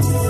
هنا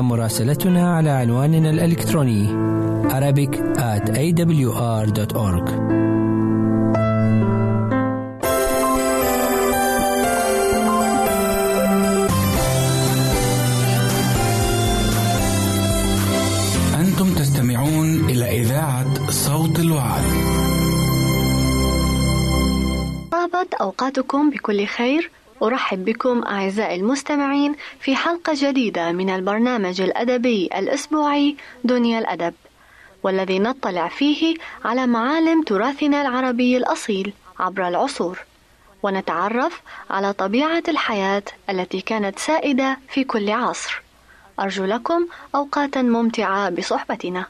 مراسلتنا على عنواننا الإلكتروني Arabic at awr.org أنتم تستمعون إلى إذاعة صوت الوعد. طابت أوقاتكم بكل خير أرحب بكم أعزائي المستمعين في حلقة جديدة من البرنامج الأدبي الأسبوعي دنيا الأدب والذي نطلع فيه على معالم تراثنا العربي الأصيل عبر العصور ونتعرف على طبيعة الحياة التي كانت سائدة في كل عصر. أرجو لكم أوقاتا ممتعة بصحبتنا.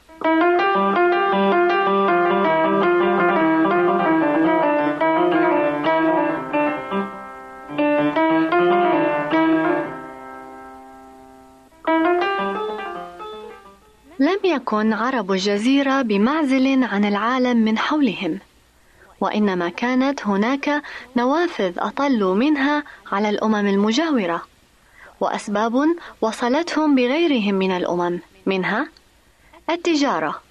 يكن عرب الجزيرة بمعزل عن العالم من حولهم، وإنما كانت هناك نوافذ أطلوا منها على الأمم المجاورة، وأسباب وصلتهم بغيرهم من الأمم، منها التجارة،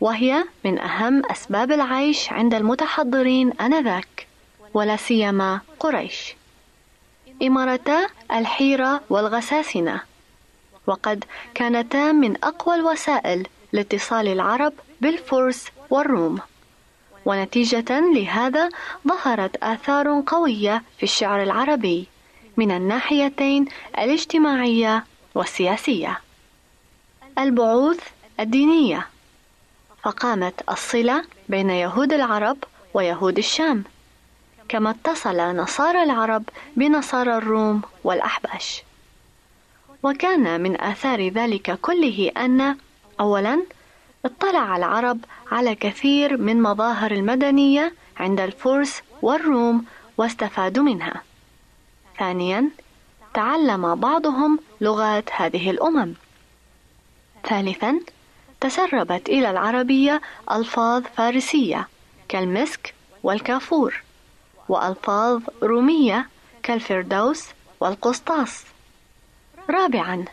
وهي من أهم أسباب العيش عند المتحضرين آنذاك، ولا سيما قريش. إمارتا الحيرة والغساسنة. وقد كانتا من أقوى الوسائل لاتصال العرب بالفرس والروم. ونتيجة لهذا ظهرت آثار قوية في الشعر العربي من الناحيتين الاجتماعية والسياسية. البعوث الدينية. فقامت الصلة بين يهود العرب ويهود الشام. كما اتصل نصارى العرب بنصارى الروم والأحباش. وكان من آثار ذلك كله أن أولا اطلع العرب على كثير من مظاهر المدنية عند الفرس والروم واستفادوا منها ثانيا تعلم بعضهم لغات هذه الأمم. ثالثا تسربت إلى العربية ألفاظ فارسية كالمسك والكافور وألفاظ رومية كالفردوس والقسطاس رابعا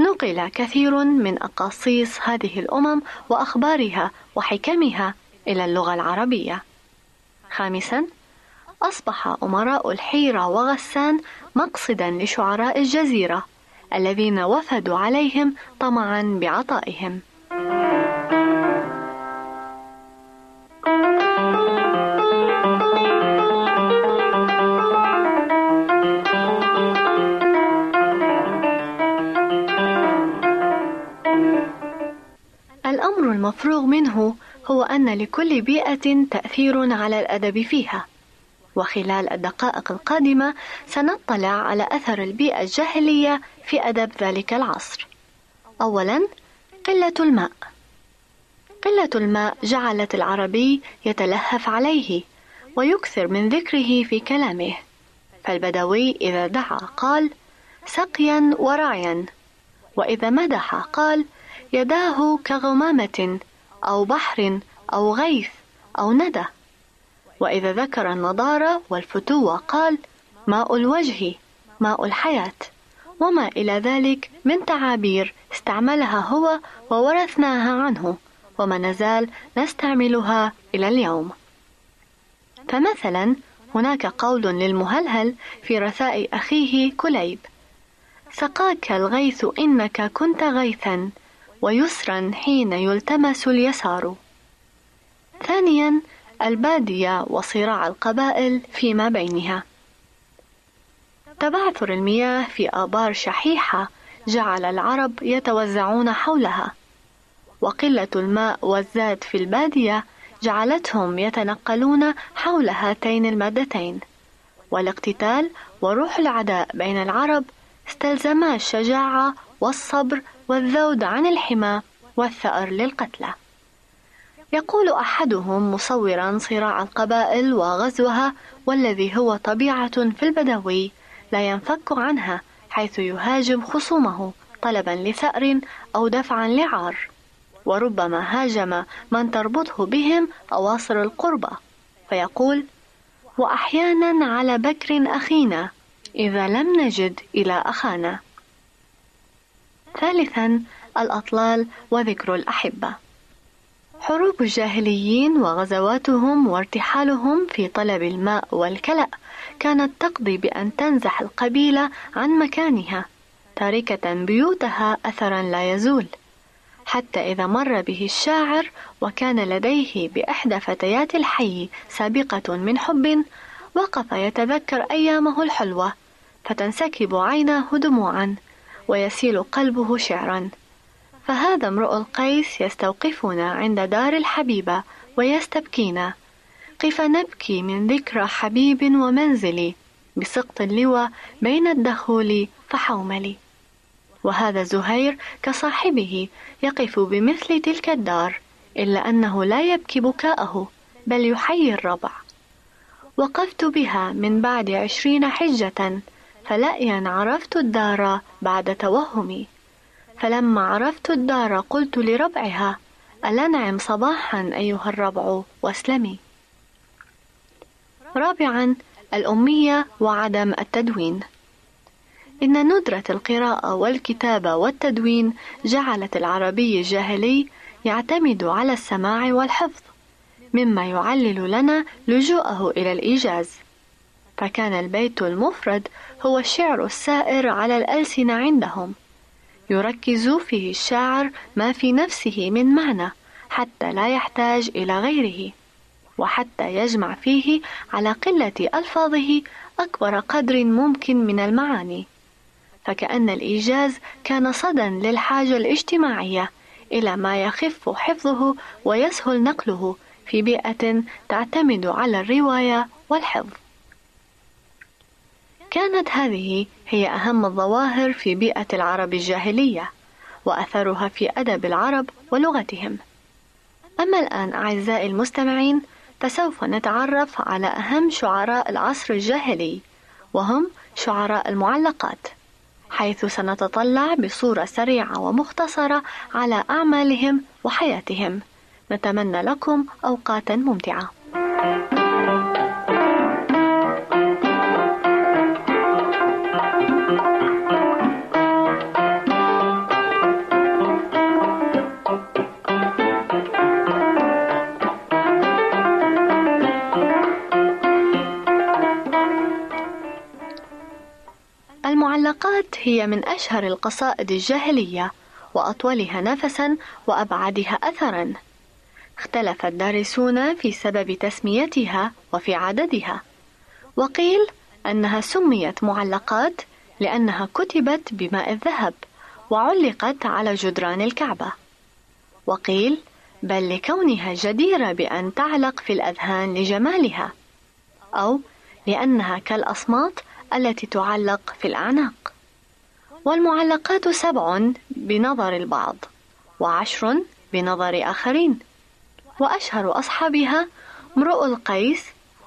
نقل كثير من أقاصيص هذه الأمم وأخبارها وحكمها إلى اللغة العربية. خامسا أصبح أمراء الحيرة وغسان مقصدا لشعراء الجزيرة الذين وفدوا عليهم طمعا بعطائهم. المفروغ منه هو أن لكل بيئة تأثير على الأدب فيها وخلال الدقائق القادمة سنطلع على أثر البيئة الجاهلية في أدب ذلك العصر. أولاً قلة الماء. قلة الماء جعلت العربي يتلهف عليه ويكثر من ذكره في كلامه، فالبدوي إذا دعا قال: سقيا ورعيا، وإذا مدح قال: يداه كغمامة أو بحر أو غيث أو ندى. وإذا ذكر النضارة والفتوة قال ماء الوجه ماء الحياة. وما إلى ذلك من تعابير استعملها هو وورثناها عنه وما نزال نستعملها إلى اليوم. فمثلا هناك قول للمهلهل في رثاء أخيه كليب سقاك الغيث إنك كنت غيثا. ويسرا حين يلتمس اليسار. ثانيا البادية وصراع القبائل فيما بينها. تبعثر المياه في آبار شحيحة جعل العرب يتوزعون حولها، وقلة الماء والزاد في البادية جعلتهم يتنقلون حول هاتين المادتين، والاقتتال وروح العداء بين العرب استلزما الشجاعة والصبر والذود عن الحمى والثأر للقتلى. يقول أحدهم مصورا صراع القبائل وغزوها والذي هو طبيعة في البدوي لا ينفك عنها حيث يهاجم خصومه طلبا لثأر أو دفعا لعار. وربما هاجم من تربطه بهم أواصر القربة فيقول وأحيانا على بكر أخينا إذا لم نجد إلى أخانا. ثالثا الأطلال وذكر الأحبة. حروب الجاهليين وغزواتهم وارتحالهم في طلب الماء والكلأ كانت تقضي بأن تنزح القبيلة عن مكانها تاركة بيوتها أثرا لا يزول. حتى إذا مر به الشاعر وكان لديه بإحدى فتيات الحي سابقة من حب وقف يتذكر أيامه الحلوة فتنسكب عيناه دموعا. ويسيل قلبه شعرا. فهذا امرؤ القيس يستوقفنا عند دار الحبيبة ويستبكينا. قف نبكي من ذكرى حبيب ومنزلي. بسقط اللوى بين الدخول فحوملي. وهذا زهير كصاحبه يقف بمثل تلك الدار إلا أنه لا يبكي بكاءه بل يحيي الربع. وقفت بها من بعد عشرين حجة. فلأيا عرفت الدار بعد توهمي. فلما عرفت الدار قلت لربعها ألنعم صباحا أيها الربع وأسلمي. رابعا الأمية وعدم التدوين. إن ندرة القراءة والكتابة والتدوين جعلت العربي الجاهلي يعتمد على السماع والحفظ مما يعلل لنا لجوءه إلى الإيجاز. فكان البيت المفرد هو الشعر السائر على الألسنة عندهم. يركز فيه الشاعر ما في نفسه من معنى حتى لا يحتاج إلى غيره. وحتى يجمع فيه على قلة ألفاظه أكبر قدر ممكن من المعاني. فكأن الإيجاز كان صدى للحاجة الاجتماعية إلى ما يخف حفظه ويسهل نقله في بيئة تعتمد على الرواية والحفظ. كانت هذه هي أهم الظواهر في بيئة العرب الجاهلية وأثرها في أدب العرب ولغتهم. أما الآن أعزائي المستمعين فسوف نتعرف على أهم شعراء العصر الجاهلي وهم شعراء المعلقات حيث سنتطلع بصورة سريعة ومختصرة على أعمالهم وحياتهم نتمنى لكم أوقاتا ممتعة المعلقات هي من أشهر القصائد الجاهلية وأطولها نفسا وأبعدها أثرا. اختلف الدارسون في سبب تسميتها وفي عددها. وقيل أنها سميت معلقات لأنها كتبت بماء الذهب وعلقت على جدران الكعبة. وقيل بل لكونها جديرة بأن تعلق في الأذهان لجمالها أو لأنها كالأصمات التي تعلق في الأعناق. والمعلقات سبع بنظر البعض وعشر بنظر آخرين. وأشهر أصحابها امرؤ القيس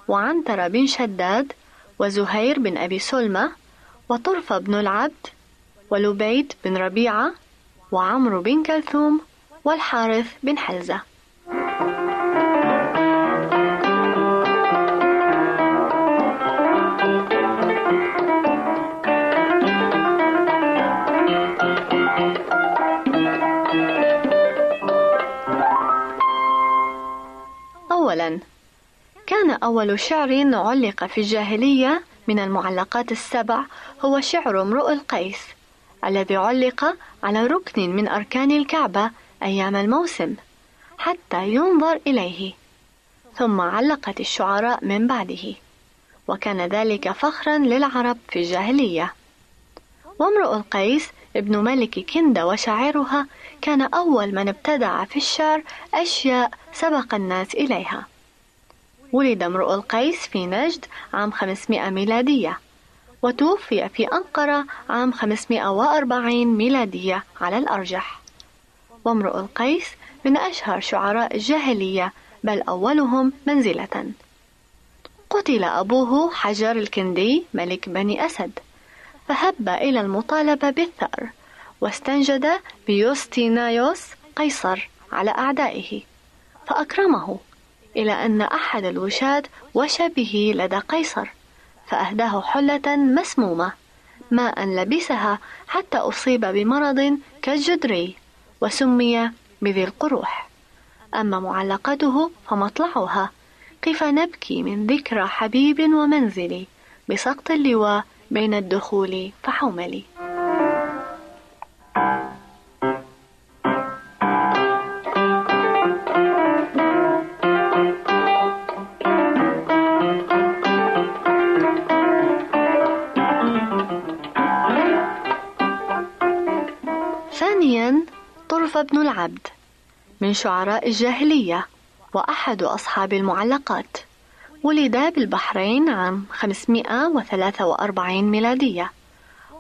وعنتر بن شداد وزهير بن أبي سلمة وطرفة بن العبد ولبيد بن ربيعة وعمرو بن كلثوم والحارث بن حلزة. أولا. كان أول شعر علق في الجاهلية من المعلقات السبع هو شعر امرؤ القيس الذي علق على ركن من أركان الكعبة أيام الموسم حتى ينظر إليه. ثم علقت الشعراء من بعده وكان ذلك فخرا للعرب في الجاهلية. وامرؤ القيس ابن ملك كند وشاعرها كان أول من ابتدع في الشعر أشياء سبق الناس إليها. ولد امرؤ القيس في نجد عام 500 ميلادية وتوفي في أنقرة عام 540 ميلادية على الأرجح. وامرؤ القيس من أشهر شعراء الجاهلية بل أولهم منزلة. قتل أبوه حجر الكندي ملك بني أسد. فهب إلى المطالبة بالثأر واستنجد بيوستينايوس قيصر على أعدائه فأكرمه إلى أن أحد الوشاة وشى به لدى قيصر فأهداه حلة مسمومة ماء لبسها حتى أصيب بمرض كالجدري وسمي بذي القروح. أما معلقته فمطلعها قف نبكي من ذكرى حبيب ومنزلي بسقط اللواء بين الدخول فحوملي ثانيا طرفة بن العبد من شعراء الجاهلية وأحد أصحاب المعلقات. ولد بالبحرين عام 543 ميلادية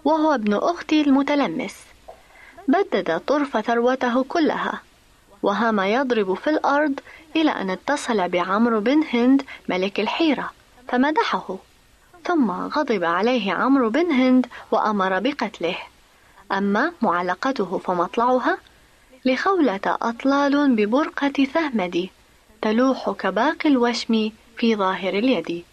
وهو ابن أخت المتلمس. بدد طرف ثروته كلها وهام يضرب في الأرض إلى أن اتصل بعمرو بن هند ملك الحيرة فمدحه. ثم غضب عليه عمرو بن هند وأمر بقتله. أما معلقته فمطلعها لخولة أطلال ببرقة ثهمد تلوح كباقي الوشم في ظاهر اليد.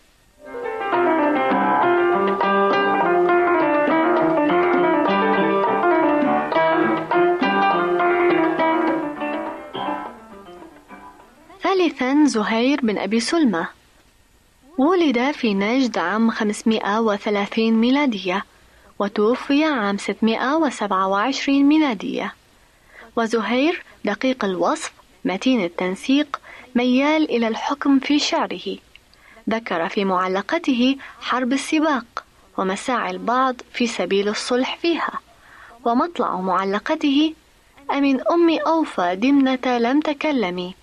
ثالثا زهير بن أبي سلمة. ولد في نجد عام 530 ميلادية وتوفي عام 627 ميلادية. وزهير دقيق الوصف متين التنسيق ميال إلى الحكم في شعره. ذكر في معلقته حرب السباق ومساعي البعض في سبيل الصلح فيها. ومطلع معلقته أمن أم أوفى دمنة لم تكلمي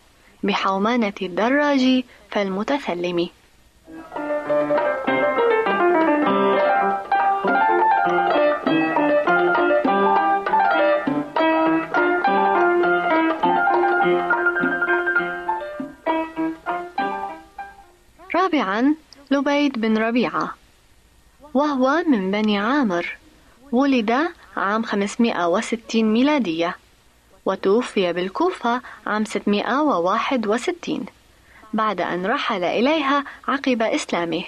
بحومانة الدراج فالمتثلم لبيد بن ربيعة وهو من بني عامر ولد عام 560 ميلادية وتوفي بالكوفة عام 661 بعد أن رحل إليها عقب إسلامه.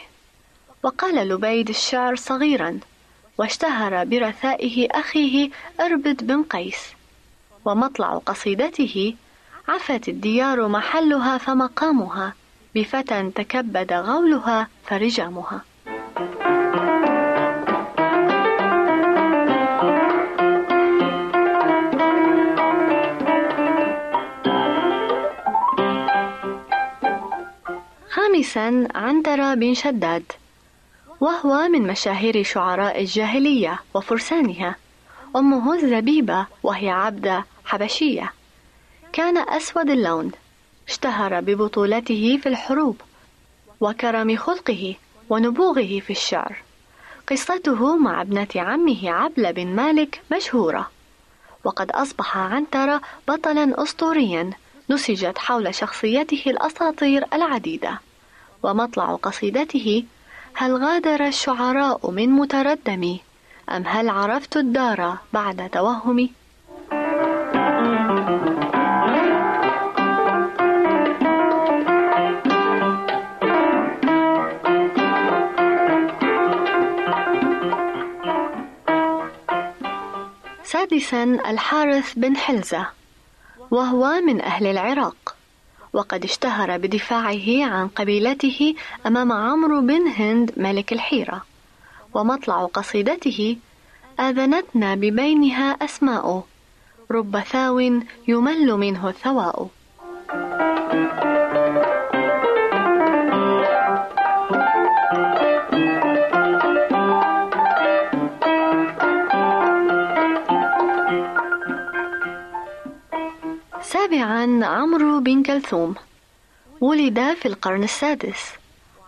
وقال لبيد الشعر صغيرا واشتهر برثائه أخيه أربد بن قيس ومطلع قصيدته عفت الديار محلها فمقامها بفتى تكبد غولها فرجامها. خامسا عنترة بن شداد وهو من مشاهير شعراء الجاهلية وفرسانها. أمه الزبيبة وهي عبدة حبشية. كان أسود اللون. اشتهر ببطولته في الحروب وكرم خلقه ونبوغه في الشعر. قصته مع ابنة عمه عبلة بن مالك مشهورة. وقد أصبح عنترة بطلا أسطوريا نسجت حول شخصيته الأساطير العديدة. ومطلع قصيدته هل غادر الشعراء من متردمي؟ أم هل عرفت الدار بعد توهمي؟ سادسا الحارث بن حلزة وهو من أهل العراق وقد اشتهر بدفاعه عن قبيلته أمام عمرو بن هند ملك الحيرة ومطلع قصيدته آذنتنا ببينها أسماء رب ثاو يمل منه الثواء سابعا عمرو بن كلثوم. ولد في القرن السادس.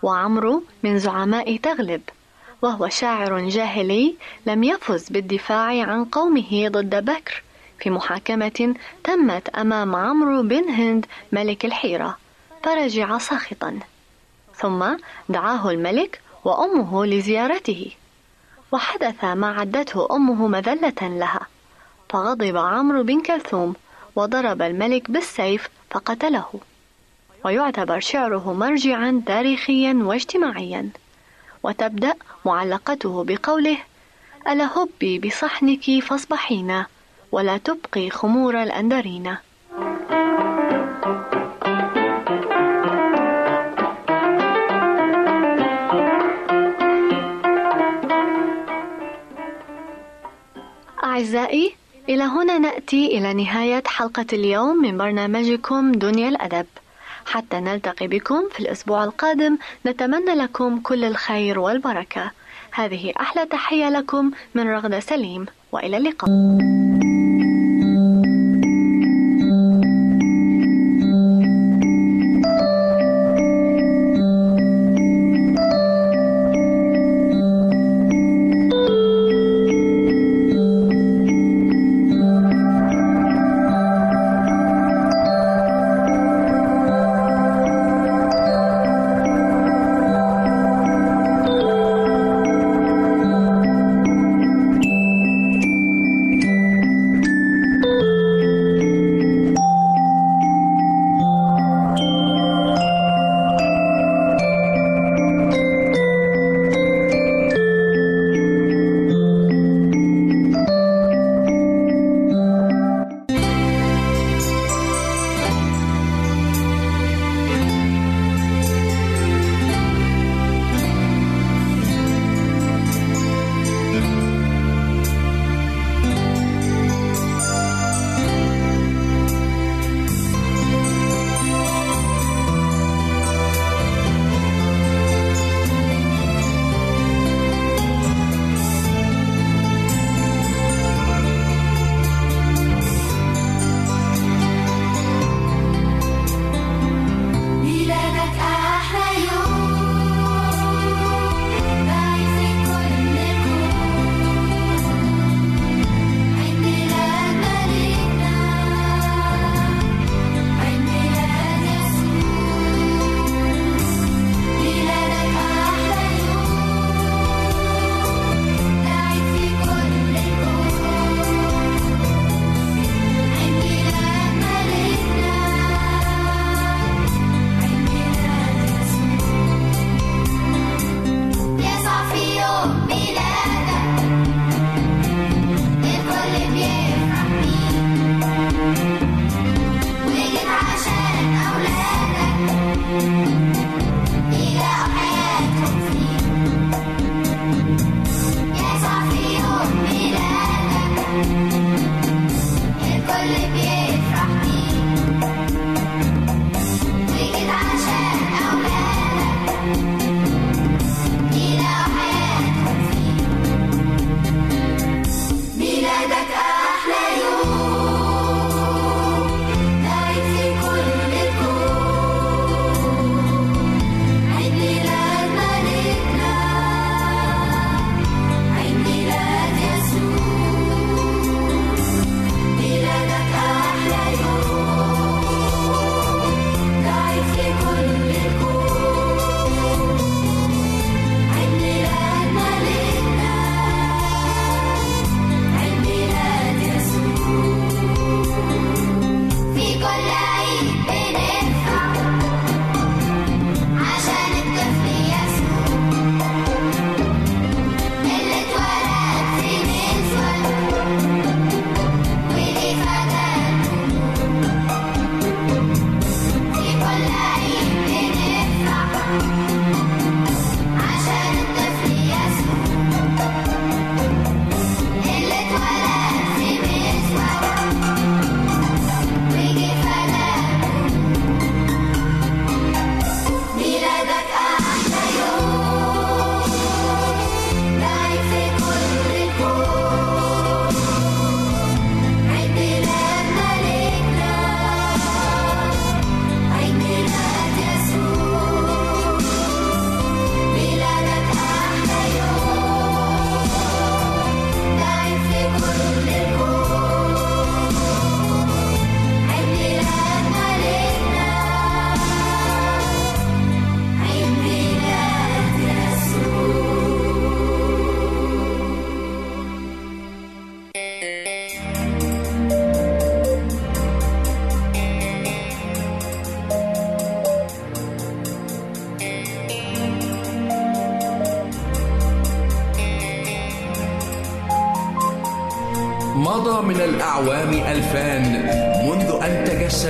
وعمرو من زعماء تغلب. وهو شاعر جاهلي لم يفز بالدفاع عن قومه ضد بكر في محاكمة تمت أمام عمرو بن هند ملك الحيرة. فرجع ساخطا. ثم دعاه الملك وأمه لزيارته. وحدث ما عدته أمه مذلة لها. فغضب عمرو بن كلثوم وضرب الملك بالسيف فقتله. ويعتبر شعره مرجعا تاريخيا واجتماعيا. وتبدأ معلقته بقوله ألا هبي بصحنك فاصبحينا ولا تبقي خمور الأندرين أعزائي إلى هنا نأتي إلى نهاية حلقة اليوم من برنامجكم دنيا الأدب. حتى نلتقي بكم في الأسبوع القادم نتمنى لكم كل الخير والبركة. هذه أحلى تحية لكم من رغدة سليم وإلى اللقاء.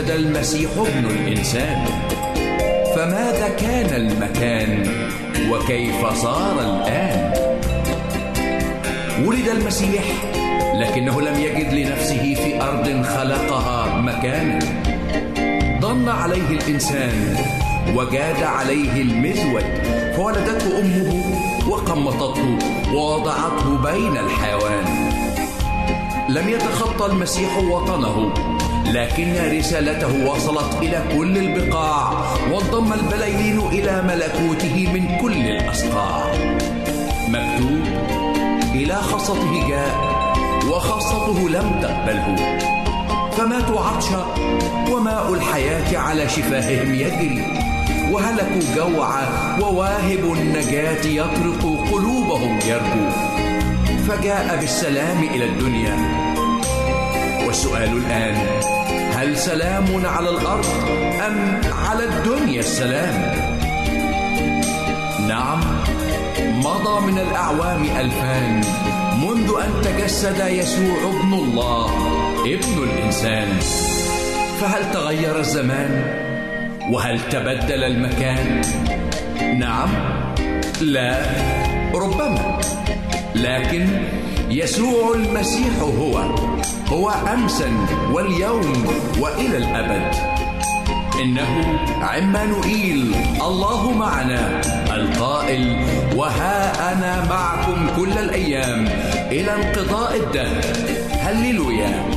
تجسد المسيح ابن الإنسان؟ فماذا كان المكان وكيف صار الآن؟ ولد المسيح لكنه لم يجد لنفسه في أرض خلقها مكانا. ضن عليه الإنسان وجاد عليه المزود فولدته أمه وقمطته ووضعته بين الحيوان. لم يتخطى المسيح وطنه. لكن رسالته وصلت إلى كل البقاع وانضم البلايين إلى ملكوته من كل الأصقاع مكتوب إلى خاصته جاء وخاصته لم تقبله. فماتوا عطشا وماء الحياة على شفاههم يجري. وهلكوا جوعا وواهب النجاة يطرق قلوبهم يرجو. فجاء بالسلام إلى الدنيا. والسؤال الآن هل سلام على الأرض أم على الدنيا السلام؟ نعم مضى من الأعوام ألفان منذ أن تجسد يسوع ابن الله ابن الإنسان فهل تغير الزمان؟ وهل تبدل المكان؟ نعم لا ربما لكن يسوع المسيح هو هو امسا واليوم وإلى الأبد. إنه عمانوئيل الله معنا القائل وها أنا معكم كل الأيام إلى انقضاء الدهر. هللويا.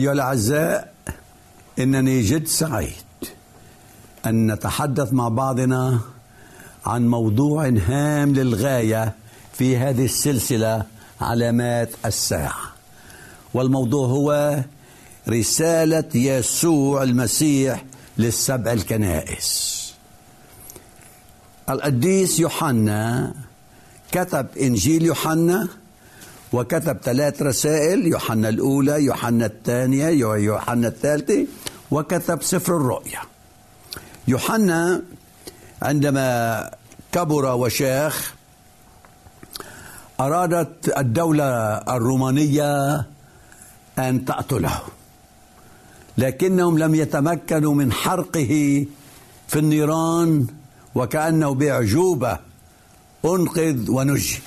أيها الأعزاء إنني جد سعيد أن نتحدث مع بعضنا عن موضوع هام للغاية في هذه السلسلة علامات الساعة. والموضوع هو رسالة يسوع المسيح للسبع الكنائس. القديس يوحنا كتب إنجيل يوحنا وكتب ثلاث رسائل يوحنا الأولى يوحنا الثانية يوحنا الثالثة وكتب سفر الرؤيا. يوحنا عندما كبر وشاخ أرادت الدولة الرومانية أن تقتله. لكنهم لم يتمكنوا من حرقه في النيران وكأنه بأعجوبة أنقذ ونجي.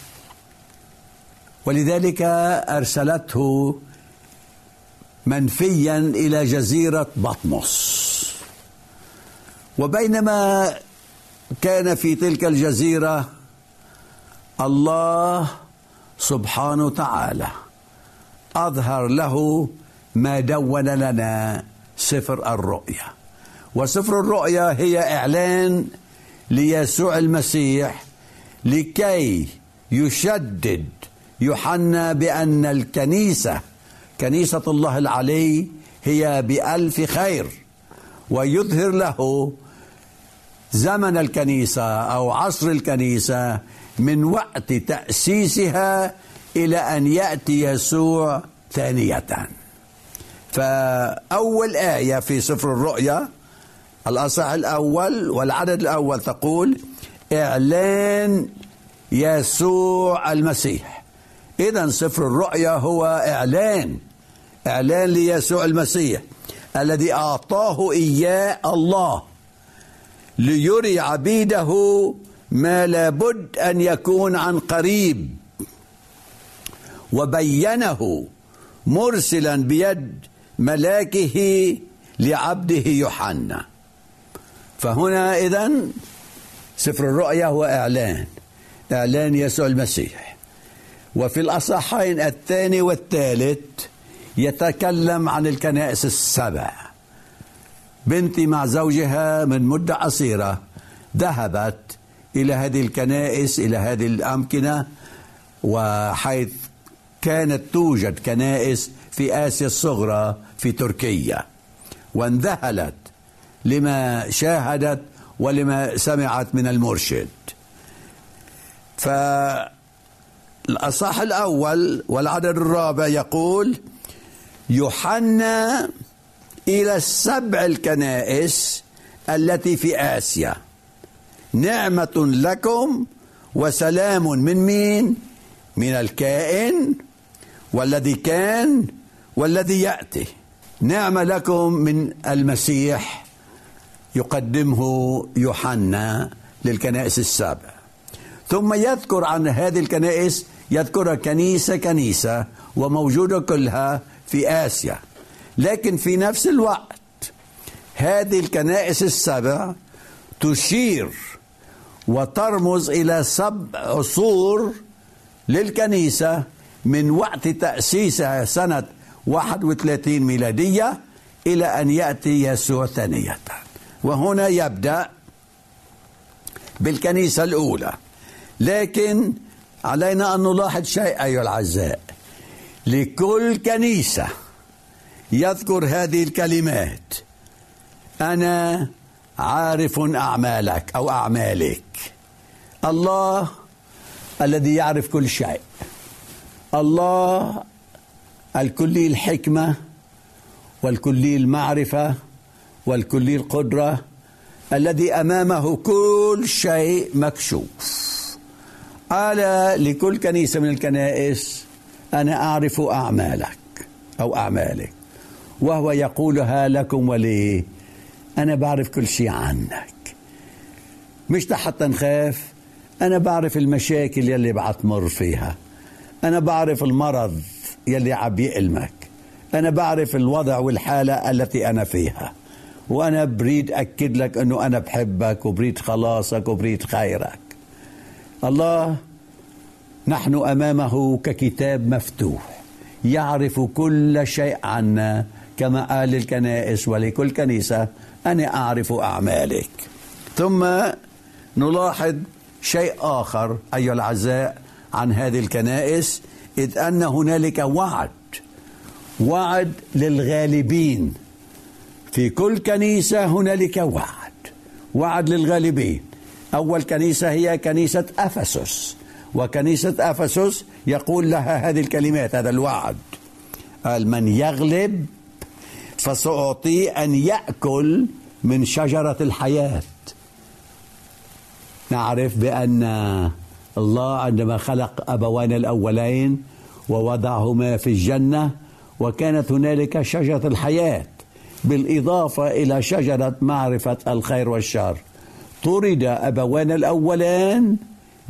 ولذلك أرسلته منفيا إلى جزيرة بطمس. وبينما كان في تلك الجزيرة الله سبحانه وتعالى أظهر له ما دون لنا سفر الرؤيا. وسفر الرؤيا هي إعلان ليسوع المسيح لكي يشدد يوحنا بأن الكنيسة كنيسة الله العلي هي بألف خير ويظهر له زمن الكنيسة أو عصر الكنيسة من وقت تأسيسها إلى أن يأتي يسوع ثانية. فأول آية في سفر الرؤيا الأصح الأول والعدد الأول تقول إعلان يسوع المسيح. إذا سفر الرؤيا هو إعلان إعلان ليسوع المسيح الذي أعطاه إياه الله ليري عبيده ما لابد أن يكون عن قريب. وبينه مرسلا بيد ملاكه لعبده يوحنا. فهنا إذا سفر الرؤيا هو إعلان إعلان يسوع المسيح. وفي الأصحين الثاني والثالث يتكلم عن الكنائس السبع. بنتي مع زوجها من مدة قصيرة ذهبت إلى هذه الكنائس إلى هذه الأمكنة وحيث كانت توجد كنائس في آسيا الصغرى في تركيا. وانذهلت لما شاهدت ولما سمعت من المرشد. فالأصح الأول والعدد الرابع يقول يوحنا إلى السبع الكنائس التي في آسيا. نعمة لكم وسلام من مين؟ من الكائن والذي كان والذي يأتي. نعمة لكم من المسيح. يقدمه يوحنا للكنائس السبع ثم يذكر عن هذه الكنائس يذكرها كنيسة كنيسة وموجودة كلها في آسيا. لكن في نفس الوقت هذه الكنائس السبع تشير وترمز إلى سبع عصور للكنيسة من وقت تأسيسها سنة 31 ميلادية إلى أن يأتي يسوع ثانية. وهنا يبدأ بالكنيسة الأولى. لكن علينا أن نلاحظ شيء أيها الأعزاء. لكل كنيسة يذكر هذه الكلمات. أنا عارف أعمالك أو أعمالك. الله الذي يعرف كل شيء. الله الكلي الحكمة والكلي المعرفة والكلي القدرة الذي أمامه كل شيء مكشوف. قال لكل كنيسة من الكنائس أنا أعرف أعمالك أو أعمالك وهو يقولها لكم ولي أنا بعرف كل شيء عنك. مش حتى نخاف أنا بعرف المشاكل يلي بعتمر فيها أنا بعرف المرض يلي عم يألمك أنا بعرف الوضع والحالة التي أنا فيها وأنا بريد أكد لك أنه أنا بحبك وبريد خلاصك وبريد خيرك. الله نحن أمامه ككتاب مفتوح يعرف كل شيء عنا كما قال للكنائس ولكل كنيسة أنا أعرف أعمالك. ثم نلاحظ شيء آخر أيها الأعزاء عن هذه الكنائس إذ أن هنالك وعد وعد للغالبين. في كل كنيسة هنالك وعد وعد للغالبين. أول كنيسة هي كنيسة أفسس وكنيسة أفسس يقول لها هذه الكلمات هذا الوعد. قال من يغلب فسأعطيه أن يأكل من شجرة الحياة. نعرف بأن الله عندما خلق أبوان الأولين ووضعهما في الجنة وكانت هنالك شجرة الحياة بالإضافة إلى شجرة معرفة الخير والشر. طرد أبوان الأولان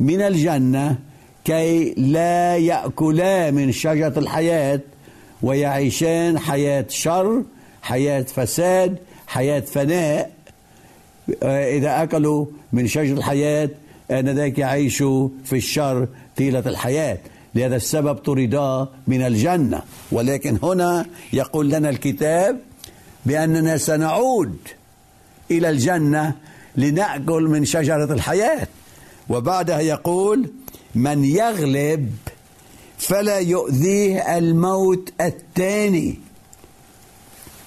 من الجنة كي لا يأكلا من شجرة الحياة ويعيشان حياة شر حياة فساد حياة فناء. إذا أكلوا من شجر الحياة آنذاك يعيشوا في الشر طيلة الحياة. لهذا السبب طردا من الجنة. ولكن هنا يقول لنا الكتاب بأننا سنعود إلى الجنة لنأكل من شجرة الحياة. وبعدها يقول من يغلب فلا يؤذيه الموت الثاني.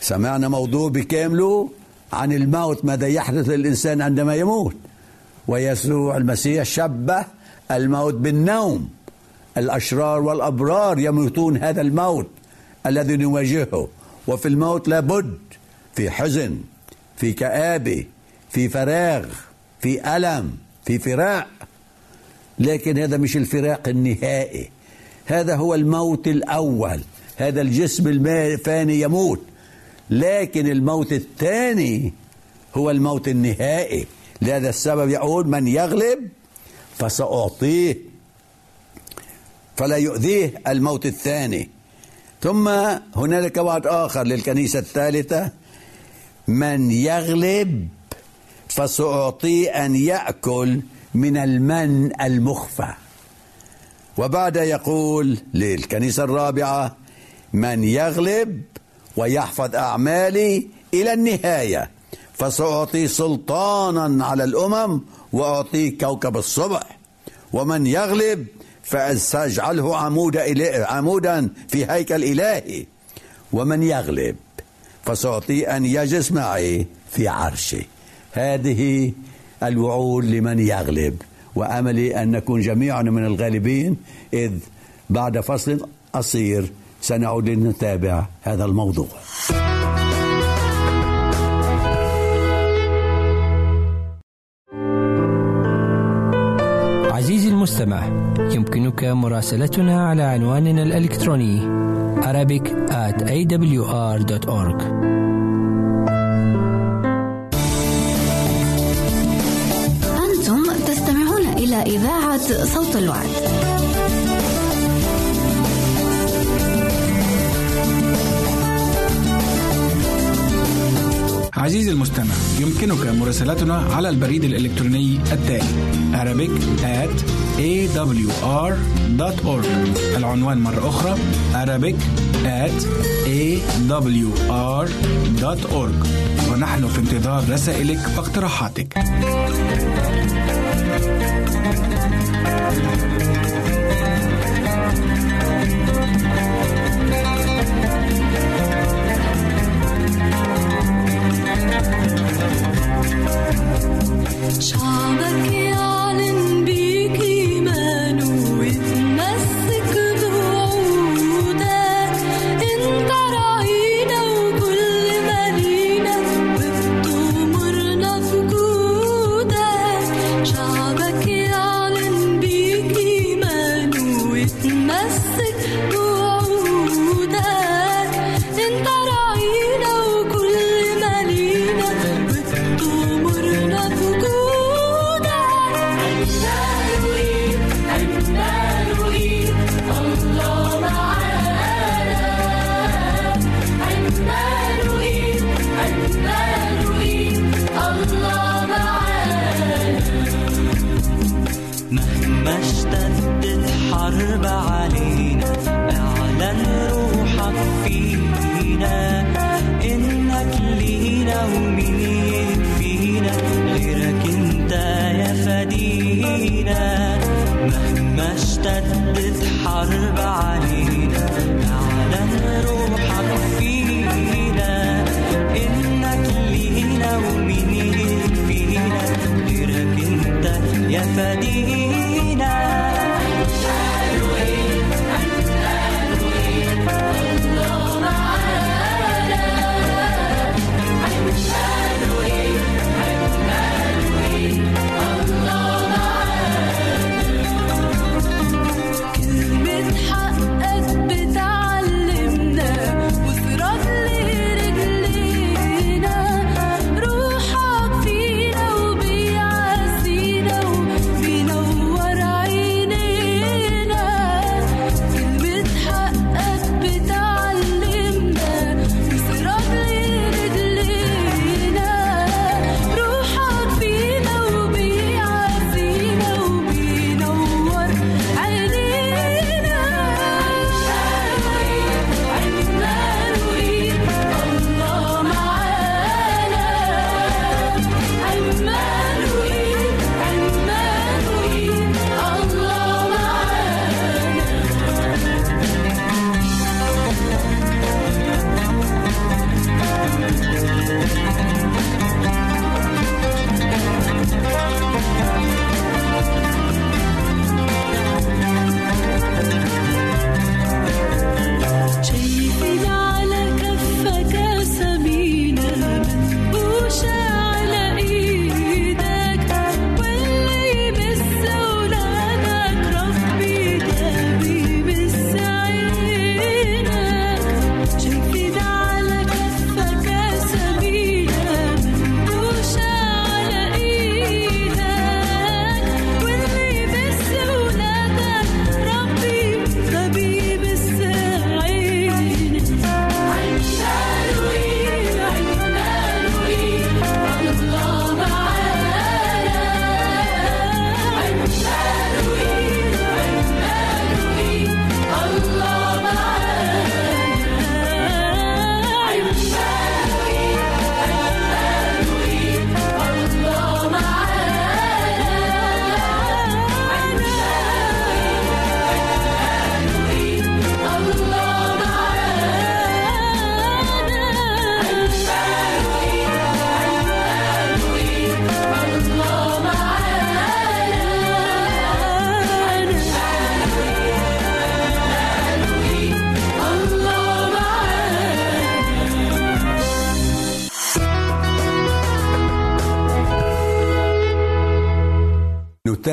سمعنا موضوع بكامله عن الموت ماذا يحدث للإنسان عندما يموت. ويسوع المسيح شبه الموت بالنوم. الأشرار والأبرار يموتون هذا الموت الذي نواجهه. وفي الموت لابد في حزن في كآبة في فراغ في ألم في فراق. لكن هذا مش الفراق النهائي. هذا هو الموت الأول. هذا الجسم الفاني يموت. لكن الموت الثاني هو الموت النهائي. لهذا السبب يقول من يغلب فسأعطيه. فلا يؤذيه الموت الثاني. ثم هنالك وعد آخر للكنيسة الثالثة. من يغلب فسأعطيه أن يأكل من المن المخفى. وبعد يقول للكنيسة الرابعة من يغلب ويحفظ أعمالي إلى النهاية فسأعطي سلطانا على الأمم وأعطيه كوكب الصبح. ومن يغلب فسأجعله عمود عمودا في هيكل إلهي. ومن يغلب فسأعطيه أن يجلس معي في عرشي هذه الوعود لمن يغلب. وأملي أن نكون جميعنا من الغالبين إذ بعد فصل قصير سنعود لنتابع هذا الموضوع. عزيزي المستمع يمكنك مراسلتنا على عنواننا الإلكتروني Arabic at awr.org إذاعة صوت الوعد. عزيزي المستمع يمكنك مراسلتنا على البريد الإلكتروني التالي Arabic at awr.org العنوان مرة أخرى Arabic at awr.org ونحن في انتظار رسائلك واقتراحاتك.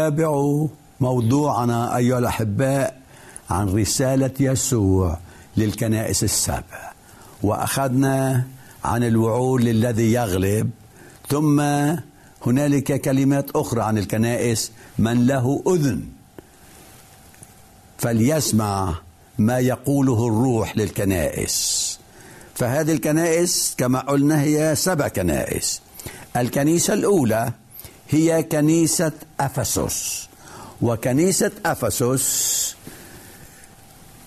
نتابع موضوعنا أيها الأحباء عن رسالة يسوع للكنائس السبع وأخذنا عن الوعول الذي يغلب ثم هنالك كلمات أخرى عن الكنائس من له أذن. فليسمع ما يقوله الروح للكنائس. فهذه الكنائس كما قلنا هي سبع كنائس. الكنيسة الأولى هي كنيسة أفسس. وكنيسة أفسس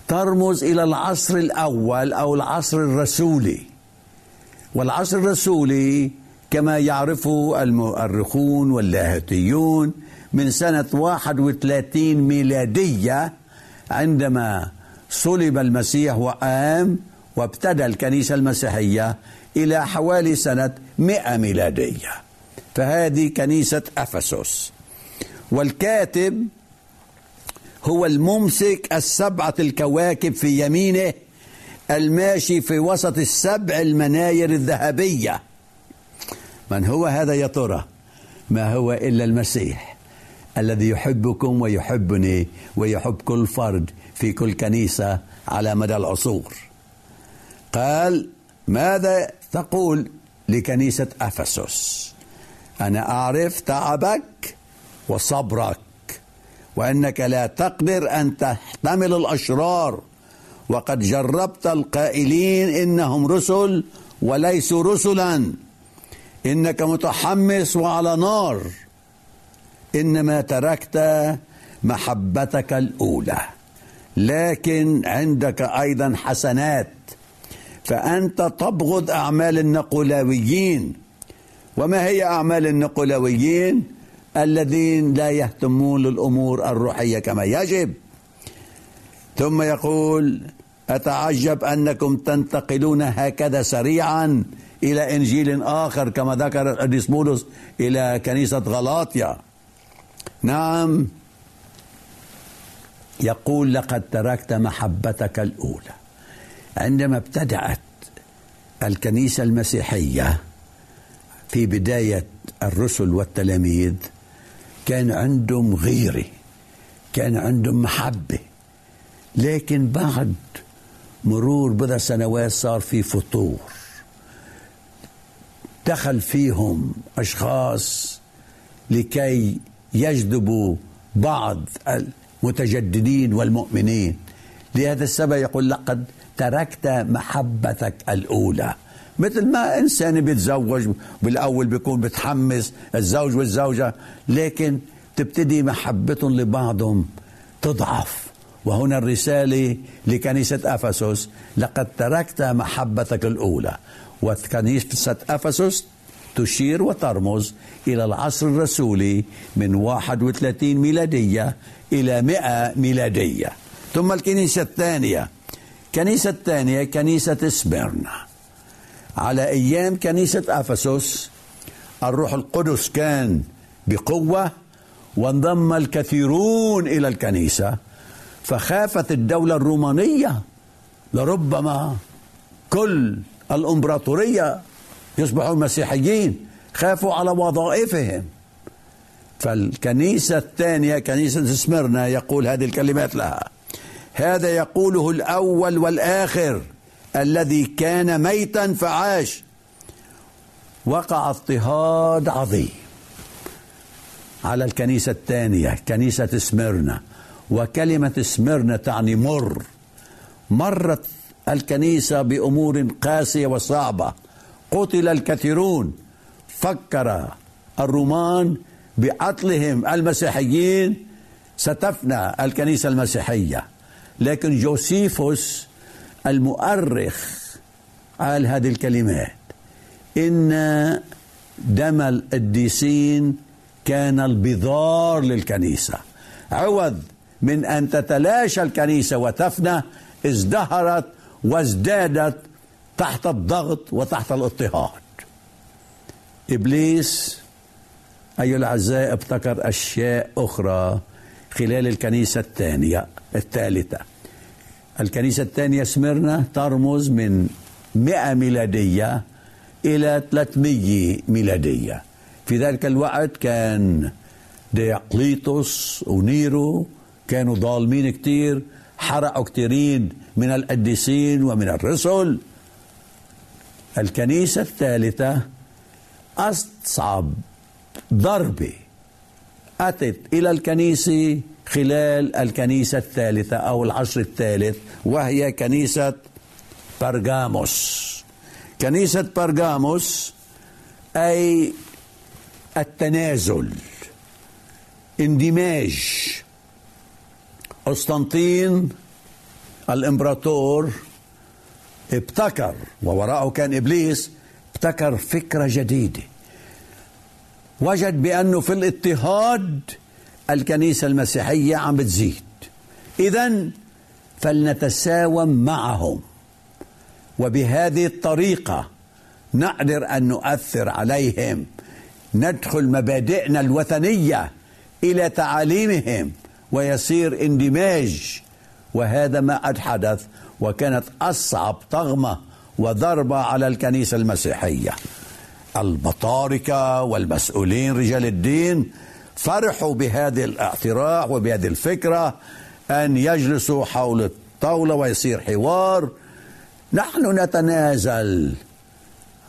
ترمز إلى العصر الأول أو العصر الرسولي. والعصر الرسولي كما يعرفه المؤرخون واللاهوتيون من سنة 31 ميلادية عندما صلب المسيح وقام وابتدى الكنيسة المسيحية إلى حوالي سنة 100 ميلادية. فهذه كنيسة أفسس. والكاتب هو الممسك السبعة الكواكب في يمينه الماشي في وسط السبع المناير الذهبية. من هو هذا يا ترى؟ ما هو إلا المسيح الذي يحبكم ويحبني ويحب كل فرد في كل كنيسة على مدى العصور. قال ماذا تقول لكنيسة أفسس؟ أنا أعرف تعبك وصبرك وأنك لا تقدر أن تحتمل الأشرار. وقد جربت القائلين إنهم رسل وليسوا رسلا. إنك متحمس وعلى نار. إنما تركت محبتك الأولى لكن عندك أيضا حسنات. فأنت تبغض أعمال النقلاويين. وما هي أعمال النقلاويين الذين لا يهتمون للأمور الروحية كما يجب؟ ثم يقول أتعجب أنكم تنتقلون هكذا سريعا إلى إنجيل آخر كما ذكر القديس بولس إلى كنيسة غلاطيا نعم. يقول لقد تركت محبتك الأولى عندما ابتدأت الكنيسة المسيحية في بداية الرسل والتلاميذ كان عندهم غيرة كان عندهم محبة. لكن بعد مرور بضع سنوات صار في فطور. دخل فيهم أشخاص لكي يجذبوا بعض المتجددين والمؤمنين. لهذا السبب يقول لقد تركت محبتك الأولى. مثل ما إنسان بيتزوج بالأول بيكون بتحمس الزوج والزوجة لكن تبتدي محبتهم لبعضهم تضعف. وهنا الرسالة لكنيسة أفسس لقد تركت محبتك الأولى. وكنيسة أفسس تشير وترمز إلى العصر الرسولي من 31 ميلادية إلى 100 ميلادية. ثم الكنيسة الثانية. كنيسة الثانية كنيسة سميرنا على أيام كنيسة أفسس الروح القدس كان بقوة وانضم الكثيرون إلى الكنيسة فخافت الدولة الرومانية لربما كل الإمبراطورية يصبحون مسيحيين خافوا على وظائفهم. فالكنيسة الثانية كنيسة سمرنا يقول هذه الكلمات لها هذا يقوله الأول والآخر. الذي كان ميتا فعاش. وقع اضطهاد عظيم. على الكنيسة الثانية كنيسة سمرنا وكلمة سمرنا تعني مر. مرت الكنيسة بأمور قاسية وصعبة. قتل الكثيرون. فكر الرومان بقتلهم المسيحيين. ستفنى الكنيسة المسيحية. لكن جوسيفوس المؤرخ قال هذه الكلمات إن دم القديسين كان البذار للكنيسة. عوض من أن تتلاشى الكنيسة وتفنى ازدهرت وازدادت تحت الضغط وتحت الاضطهاد. إبليس أيها الأعزاء ابتكر أشياء أخرى خلال الكنيسة الثانية الثالثة. الكنيسة الثانية سمرنا ترمز من 100 ميلادية إلى 300 ميلادية. في ذلك الوقت كان ديقليطس ونيرو كانوا ظالمين كتير حرقوا كتيرين من القديسين ومن الرسل. الكنيسة الثالثة أصعب ضربة أتت إلى الكنيسة خلال الكنيسة الثالثة أو العصر الثالث وهي كنيسة برغاموس كنيسة برغاموس أي التنازل اندماج. قسطنطين الإمبراطور ابتكر ووراءه كان إبليس ابتكر فكرة جديدة. وجد بأنه في الاضطهاد الكنيسة المسيحية عم بتزيد. اذا فلنتساوم معهم. وبهذه الطريقة نقدر أن نؤثر عليهم. ندخل مبادئنا الوثنية إلى تعاليمهم ويصير اندماج. وهذا ما قد حدث وكانت أصعب طغمة وضربة على الكنيسة المسيحية. البطاركه والمسؤولين رجال الدين فرحوا بهذه الاعتراع وبهذه الفكرة أن يجلسوا حول الطاولة ويصير حوار. نحن نتنازل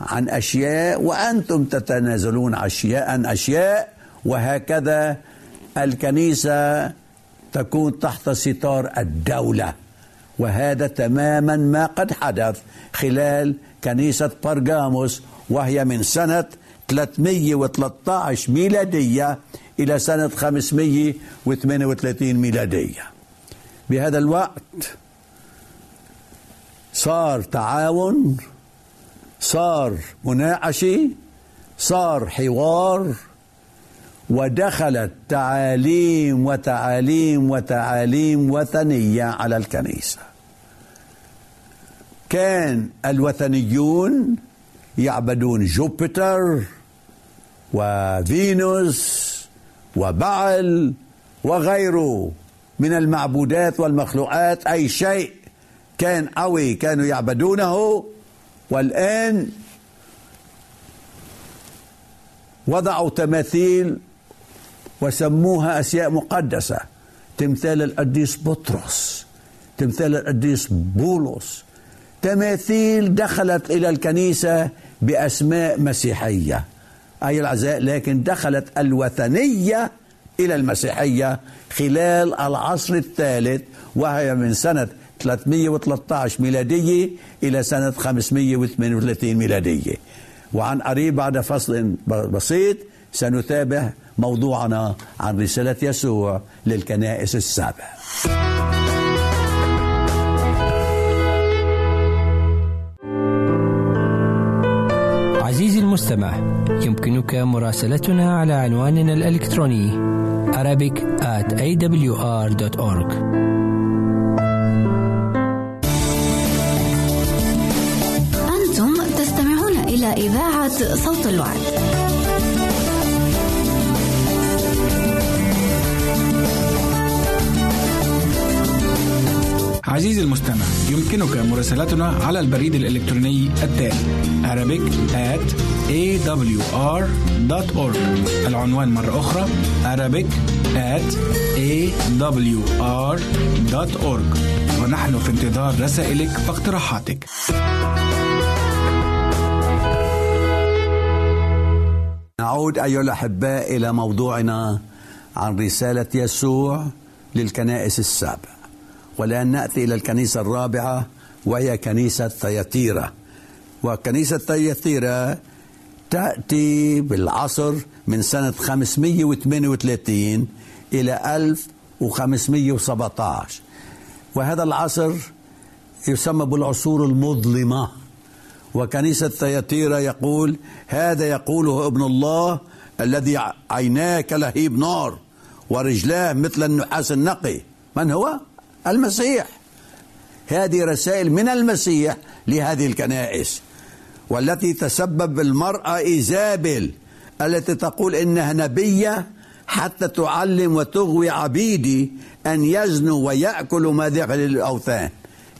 عن أشياء وأنتم تتنازلون أشياء عن أشياء وهكذا الكنيسة تكون تحت ستار الدولة. وهذا تماما ما قد حدث خلال كنيسة برغاموس وهي من سنة 313 ميلادية إلى سنة 538 ميلادية. بهذا الوقت صار تعاون صار مناقشه صار حوار ودخلت تعاليم وتعاليم وتعاليم وثنية على الكنيسة. كان الوثنيون يعبدون جوبيتر وفينوس وبعل وغيره من المعبودات والمخلوقات. أي شيء كان قوي كانوا يعبدونه. والآن وضعوا تماثيل وسموها أشياء مقدسة تمثال القديس بطرس تمثال القديس بولس. تماثيل دخلت إلى الكنيسة بأسماء مسيحية. أي العزاء لكن دخلت الوثنية إلى المسيحية خلال العصر الثالث وهي من سنة 313 ميلادية إلى سنة 538 ميلادية. وعن قريب بعد فصل بسيط سنتابع موضوعنا عن رسالة يسوع للكنائس السبع المستمع يمكنك مراسلتنا على عنواننا الإلكتروني Arabic at awr.org أنتم تستمعون إلى إذاعة صوت الوعد. عزيزي المستمع يمكنك مراسلتنا على البريد الإلكتروني التالي Arabic at awr.org العنوان مرة أخرى Arabic at awr.org ونحن في انتظار رسائلك واقتراحاتك. نعود أيها الأحباء إلى موضوعنا عن رسالة يسوع للكنائس السابع والآن نأتي إلى الكنيسة الرابعة وهي كنيسة ثياتيرا وكنيسة ثياتيرا تأتي بالعصر من سنة 538 إلى 1517 وهذا العصر يسمى بالعصور المظلمة. وكنيسة ثياتيرا يقول هذا يقوله ابن الله الذي عيناه كلهيب نار ورجلاه مثل النحاس النقي. من هو؟ المسيح. هذه رسائل من المسيح لهذه الكنائس والتي تسبب المرأة إيزابل التي تقول إنها نبية حتى تعلم وتغوي عبيدي أن يزنوا ويأكلوا ما دخل الأوثان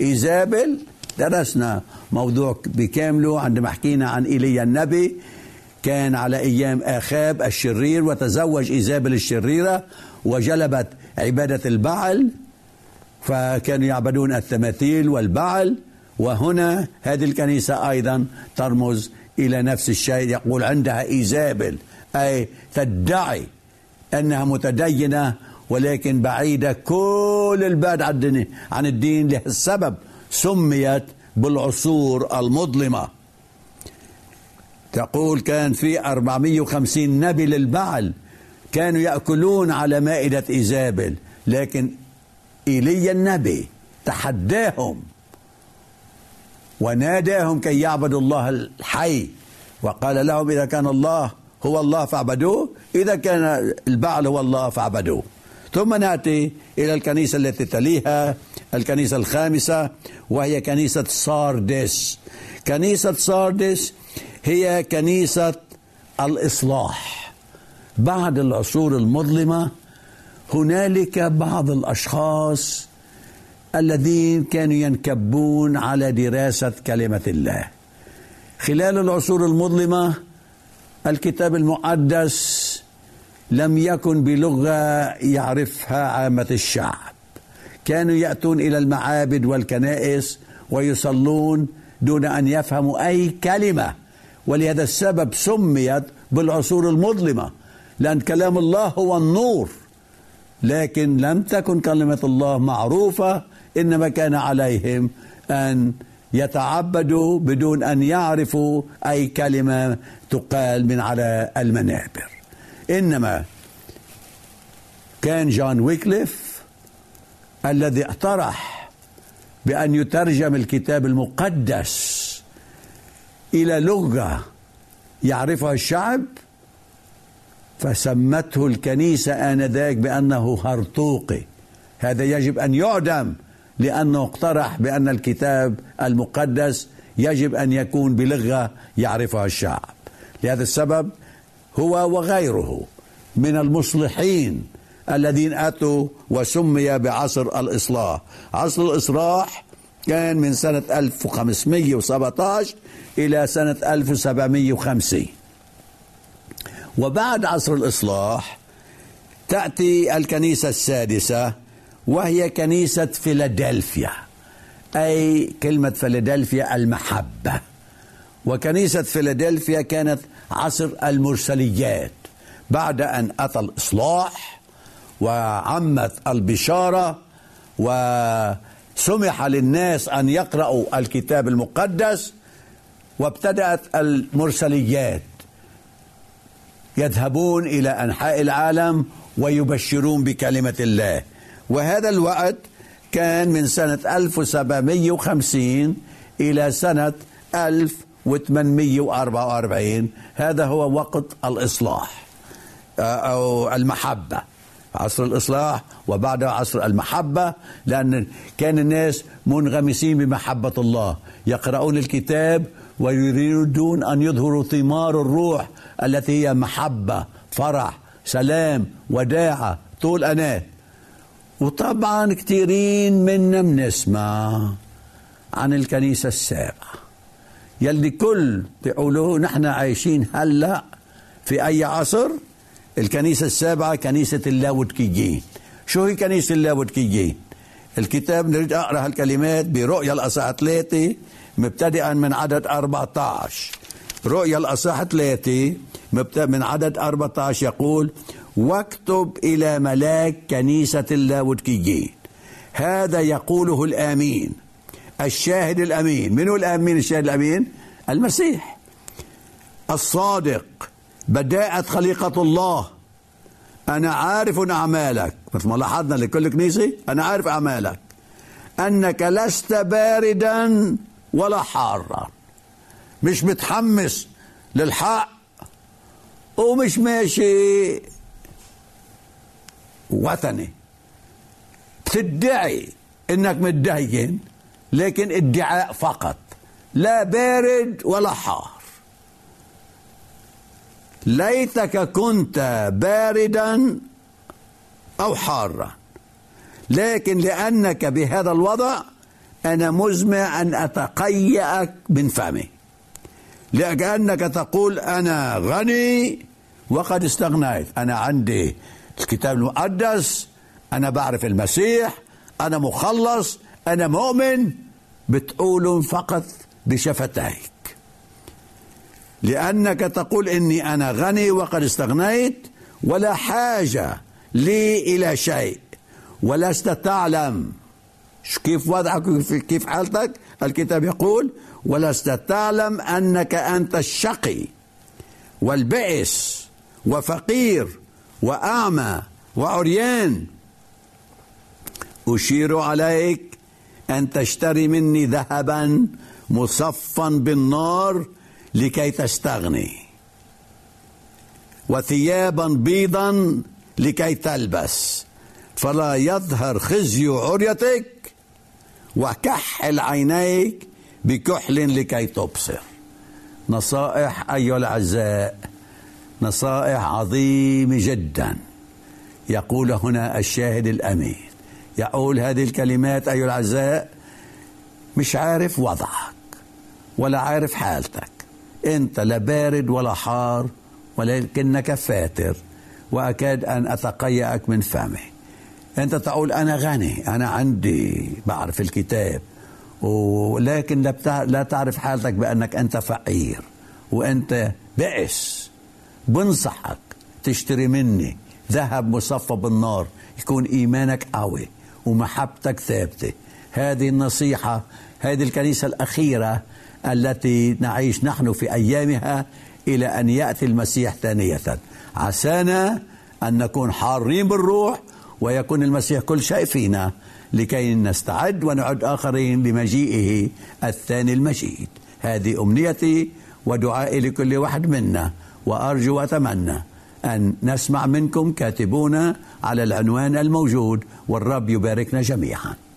إيزابل درسنا موضوع بكامله عندما حكينا عن إيليا النبي. كان على أيام آخاب الشرير وتزوج إيزابل الشريرة وجلبت عبادة البعل. فكانوا يعبدون التماثيل والبعل وهنا هذه الكنيسة أيضا ترمز إلى نفس الشيء يقول عندها إيزابل أي تدعي أنها متدينة ولكن بعيدة كل البعد عن الدين, الدين لهالسبب سميت بالعصور المظلمة. تقول كان في 450 نبي للبعل كانوا يأكلون على مائدة إيزابل لكن إيليا النبي تحداهم وناداهم كي يعبدوا الله الحي. وقال لهم إذا كان الله هو الله فاعبدوه إذا كان البعل هو الله فاعبدوه. ثم نأتي إلى الكنيسة التي تليها الكنيسة الخامسة وهي كنيسة ساردس. كنيسة ساردس هي كنيسة الإصلاح. بعد العصور المظلمة هنالك بعض الأشخاص الذين كانوا ينكبون على دراسة كلمة الله. خلال العصور المظلمة الكتاب المقدس لم يكن بلغة يعرفها عامة الشعب. كانوا يأتون إلى المعابد والكنائس ويصلون دون أن يفهموا أي كلمة. ولهذا السبب سميت بالعصور المظلمة لأن كلام الله هو النور. لكن لم تكن كلمة الله معروفة إنما كان عليهم أن يتعبدوا بدون أن يعرفوا أي كلمة تقال من على المنابر. إنما كان جون ويكليف الذي اقترح بأن يترجم الكتاب المقدس إلى لغة يعرفها الشعب فسمته الكنيسة آنذاك بأنه هرطوقي هذا يجب أن يعدم لأنه اقترح بأن الكتاب المقدس يجب أن يكون بلغة يعرفها الشعب. لهذا السبب هو وغيره من المصلحين الذين أتوا وسمي بعصر الإصلاح. عصر الإصلاح كان من سنة 1517 إلى سنة 1750 وبعد عصر الإصلاح تأتي الكنيسة السادسة وهي كنيسة فيلادلفيا. أي كلمة فيلادلفيا المحبة. وكنيسة فيلادلفيا كانت عصر المرسليات. بعد أن أتى الإصلاح وعمت البشارة وسمح للناس أن يقرأوا الكتاب المقدس وابتدأت المرسليات. يذهبون إلى أنحاء العالم ويبشرون بكلمة الله. وهذا الوقت كان من سنة 1750 إلى سنة 1844 هذا هو وقت الإصلاح أو المحبة. عصر الإصلاح وبعد عصر المحبة لأن كان الناس منغمسين بمحبة الله. يقرؤون الكتاب ويريدون أن يظهروا ثمار الروح التي هي محبة فرح سلام وداعة طول أنات وطبعا كثيرين منا بنسمع عن الكنيسة السابعة. يلي كل بيقولوا نحن عايشين هلأ في أي عصر؟ الكنيسة السابعة كنيسة اللاودكيين شو هي كنيسة اللاودكيين الكتاب نريد أقرأ هالكلمات برؤيا الأصحاح ثلاثة مبتدئا من عدد 14 رؤيا الأصحاح ثلاثة من عدد 14 يقول واكتب إلى ملاك كنيسة اللاودكيين هذا يقوله الآمين. الشاهد الأمين. من هو الآمين؟ الشاهد الأمين؟ المسيح. الصادق. بداءة خليقة الله. أنا عارف أعمالك. مثل ما لاحظنا لكل كنيسة أنا عارف أعمالك. أنك لست باردا ولا حارا مش متحمس للحق ومش ماشي وثني بتدعي إنك متدين لكن ادعاء فقط. لا بارد ولا حار. ليتك كنت باردا أو حارا. لكن لأنك بهذا الوضع أنا مزمع أن أتقيأك من فمي. لأنك تقول أنا غني وقد استغنيت. أنا عندي الكتاب المقدس أنا بعرف المسيح أنا مخلص أنا مؤمن. بتقول فقط بشفتيك. لأنك تقول إني أنا غني وقد استغنيت ولا حاجة لي إلى شيء ولست تعلم كيف وضعك كيف حالتك؟ الكتاب يقول ولست تعلم أنك أنت الشقي والبئس وفقير وأعمى وعريان. أشير عليك أن تشتري مني ذهبا مصفا بالنار لكي تستغني وثيابا بيضا لكي تلبس. فلا يظهر خزي عريتك وكحل عينيك بكحل لكي تبصر نصائح أيها الأعزاء نصائح عظيمة جدا. يقول هنا الشاهد الأمين. يقول هذه الكلمات أيها الأعزاء مش عارف وضعك ولا عارف حالتك. أنت لا بارد ولا حار ولكنك فاتر وأكاد أن أتقيأك من فمي أنت تقول أنا غني أنا عندي بعرف الكتاب ولكن لا تعرف حالتك بأنك أنت فقير وأنت بئس. بنصحك تشتري مني ذهب مصفى بالنار يكون إيمانك قوي ومحبتك ثابتة. هذه النصيحة هذه الكنيسة الأخيرة التي نعيش نحن في أيامها إلى أن يأتي المسيح ثانية. عسانا أن نكون حارين بالروح ويكون المسيح كل شيء فينا لكي نستعد ونعد آخرين لمجيئه الثاني المجيد. هذه أمنيتي ودعائي لكل واحد منا وأرجو وأتمنى أن نسمع منكم كاتبونا على العنوان الموجود والرب يباركنا جميعاً.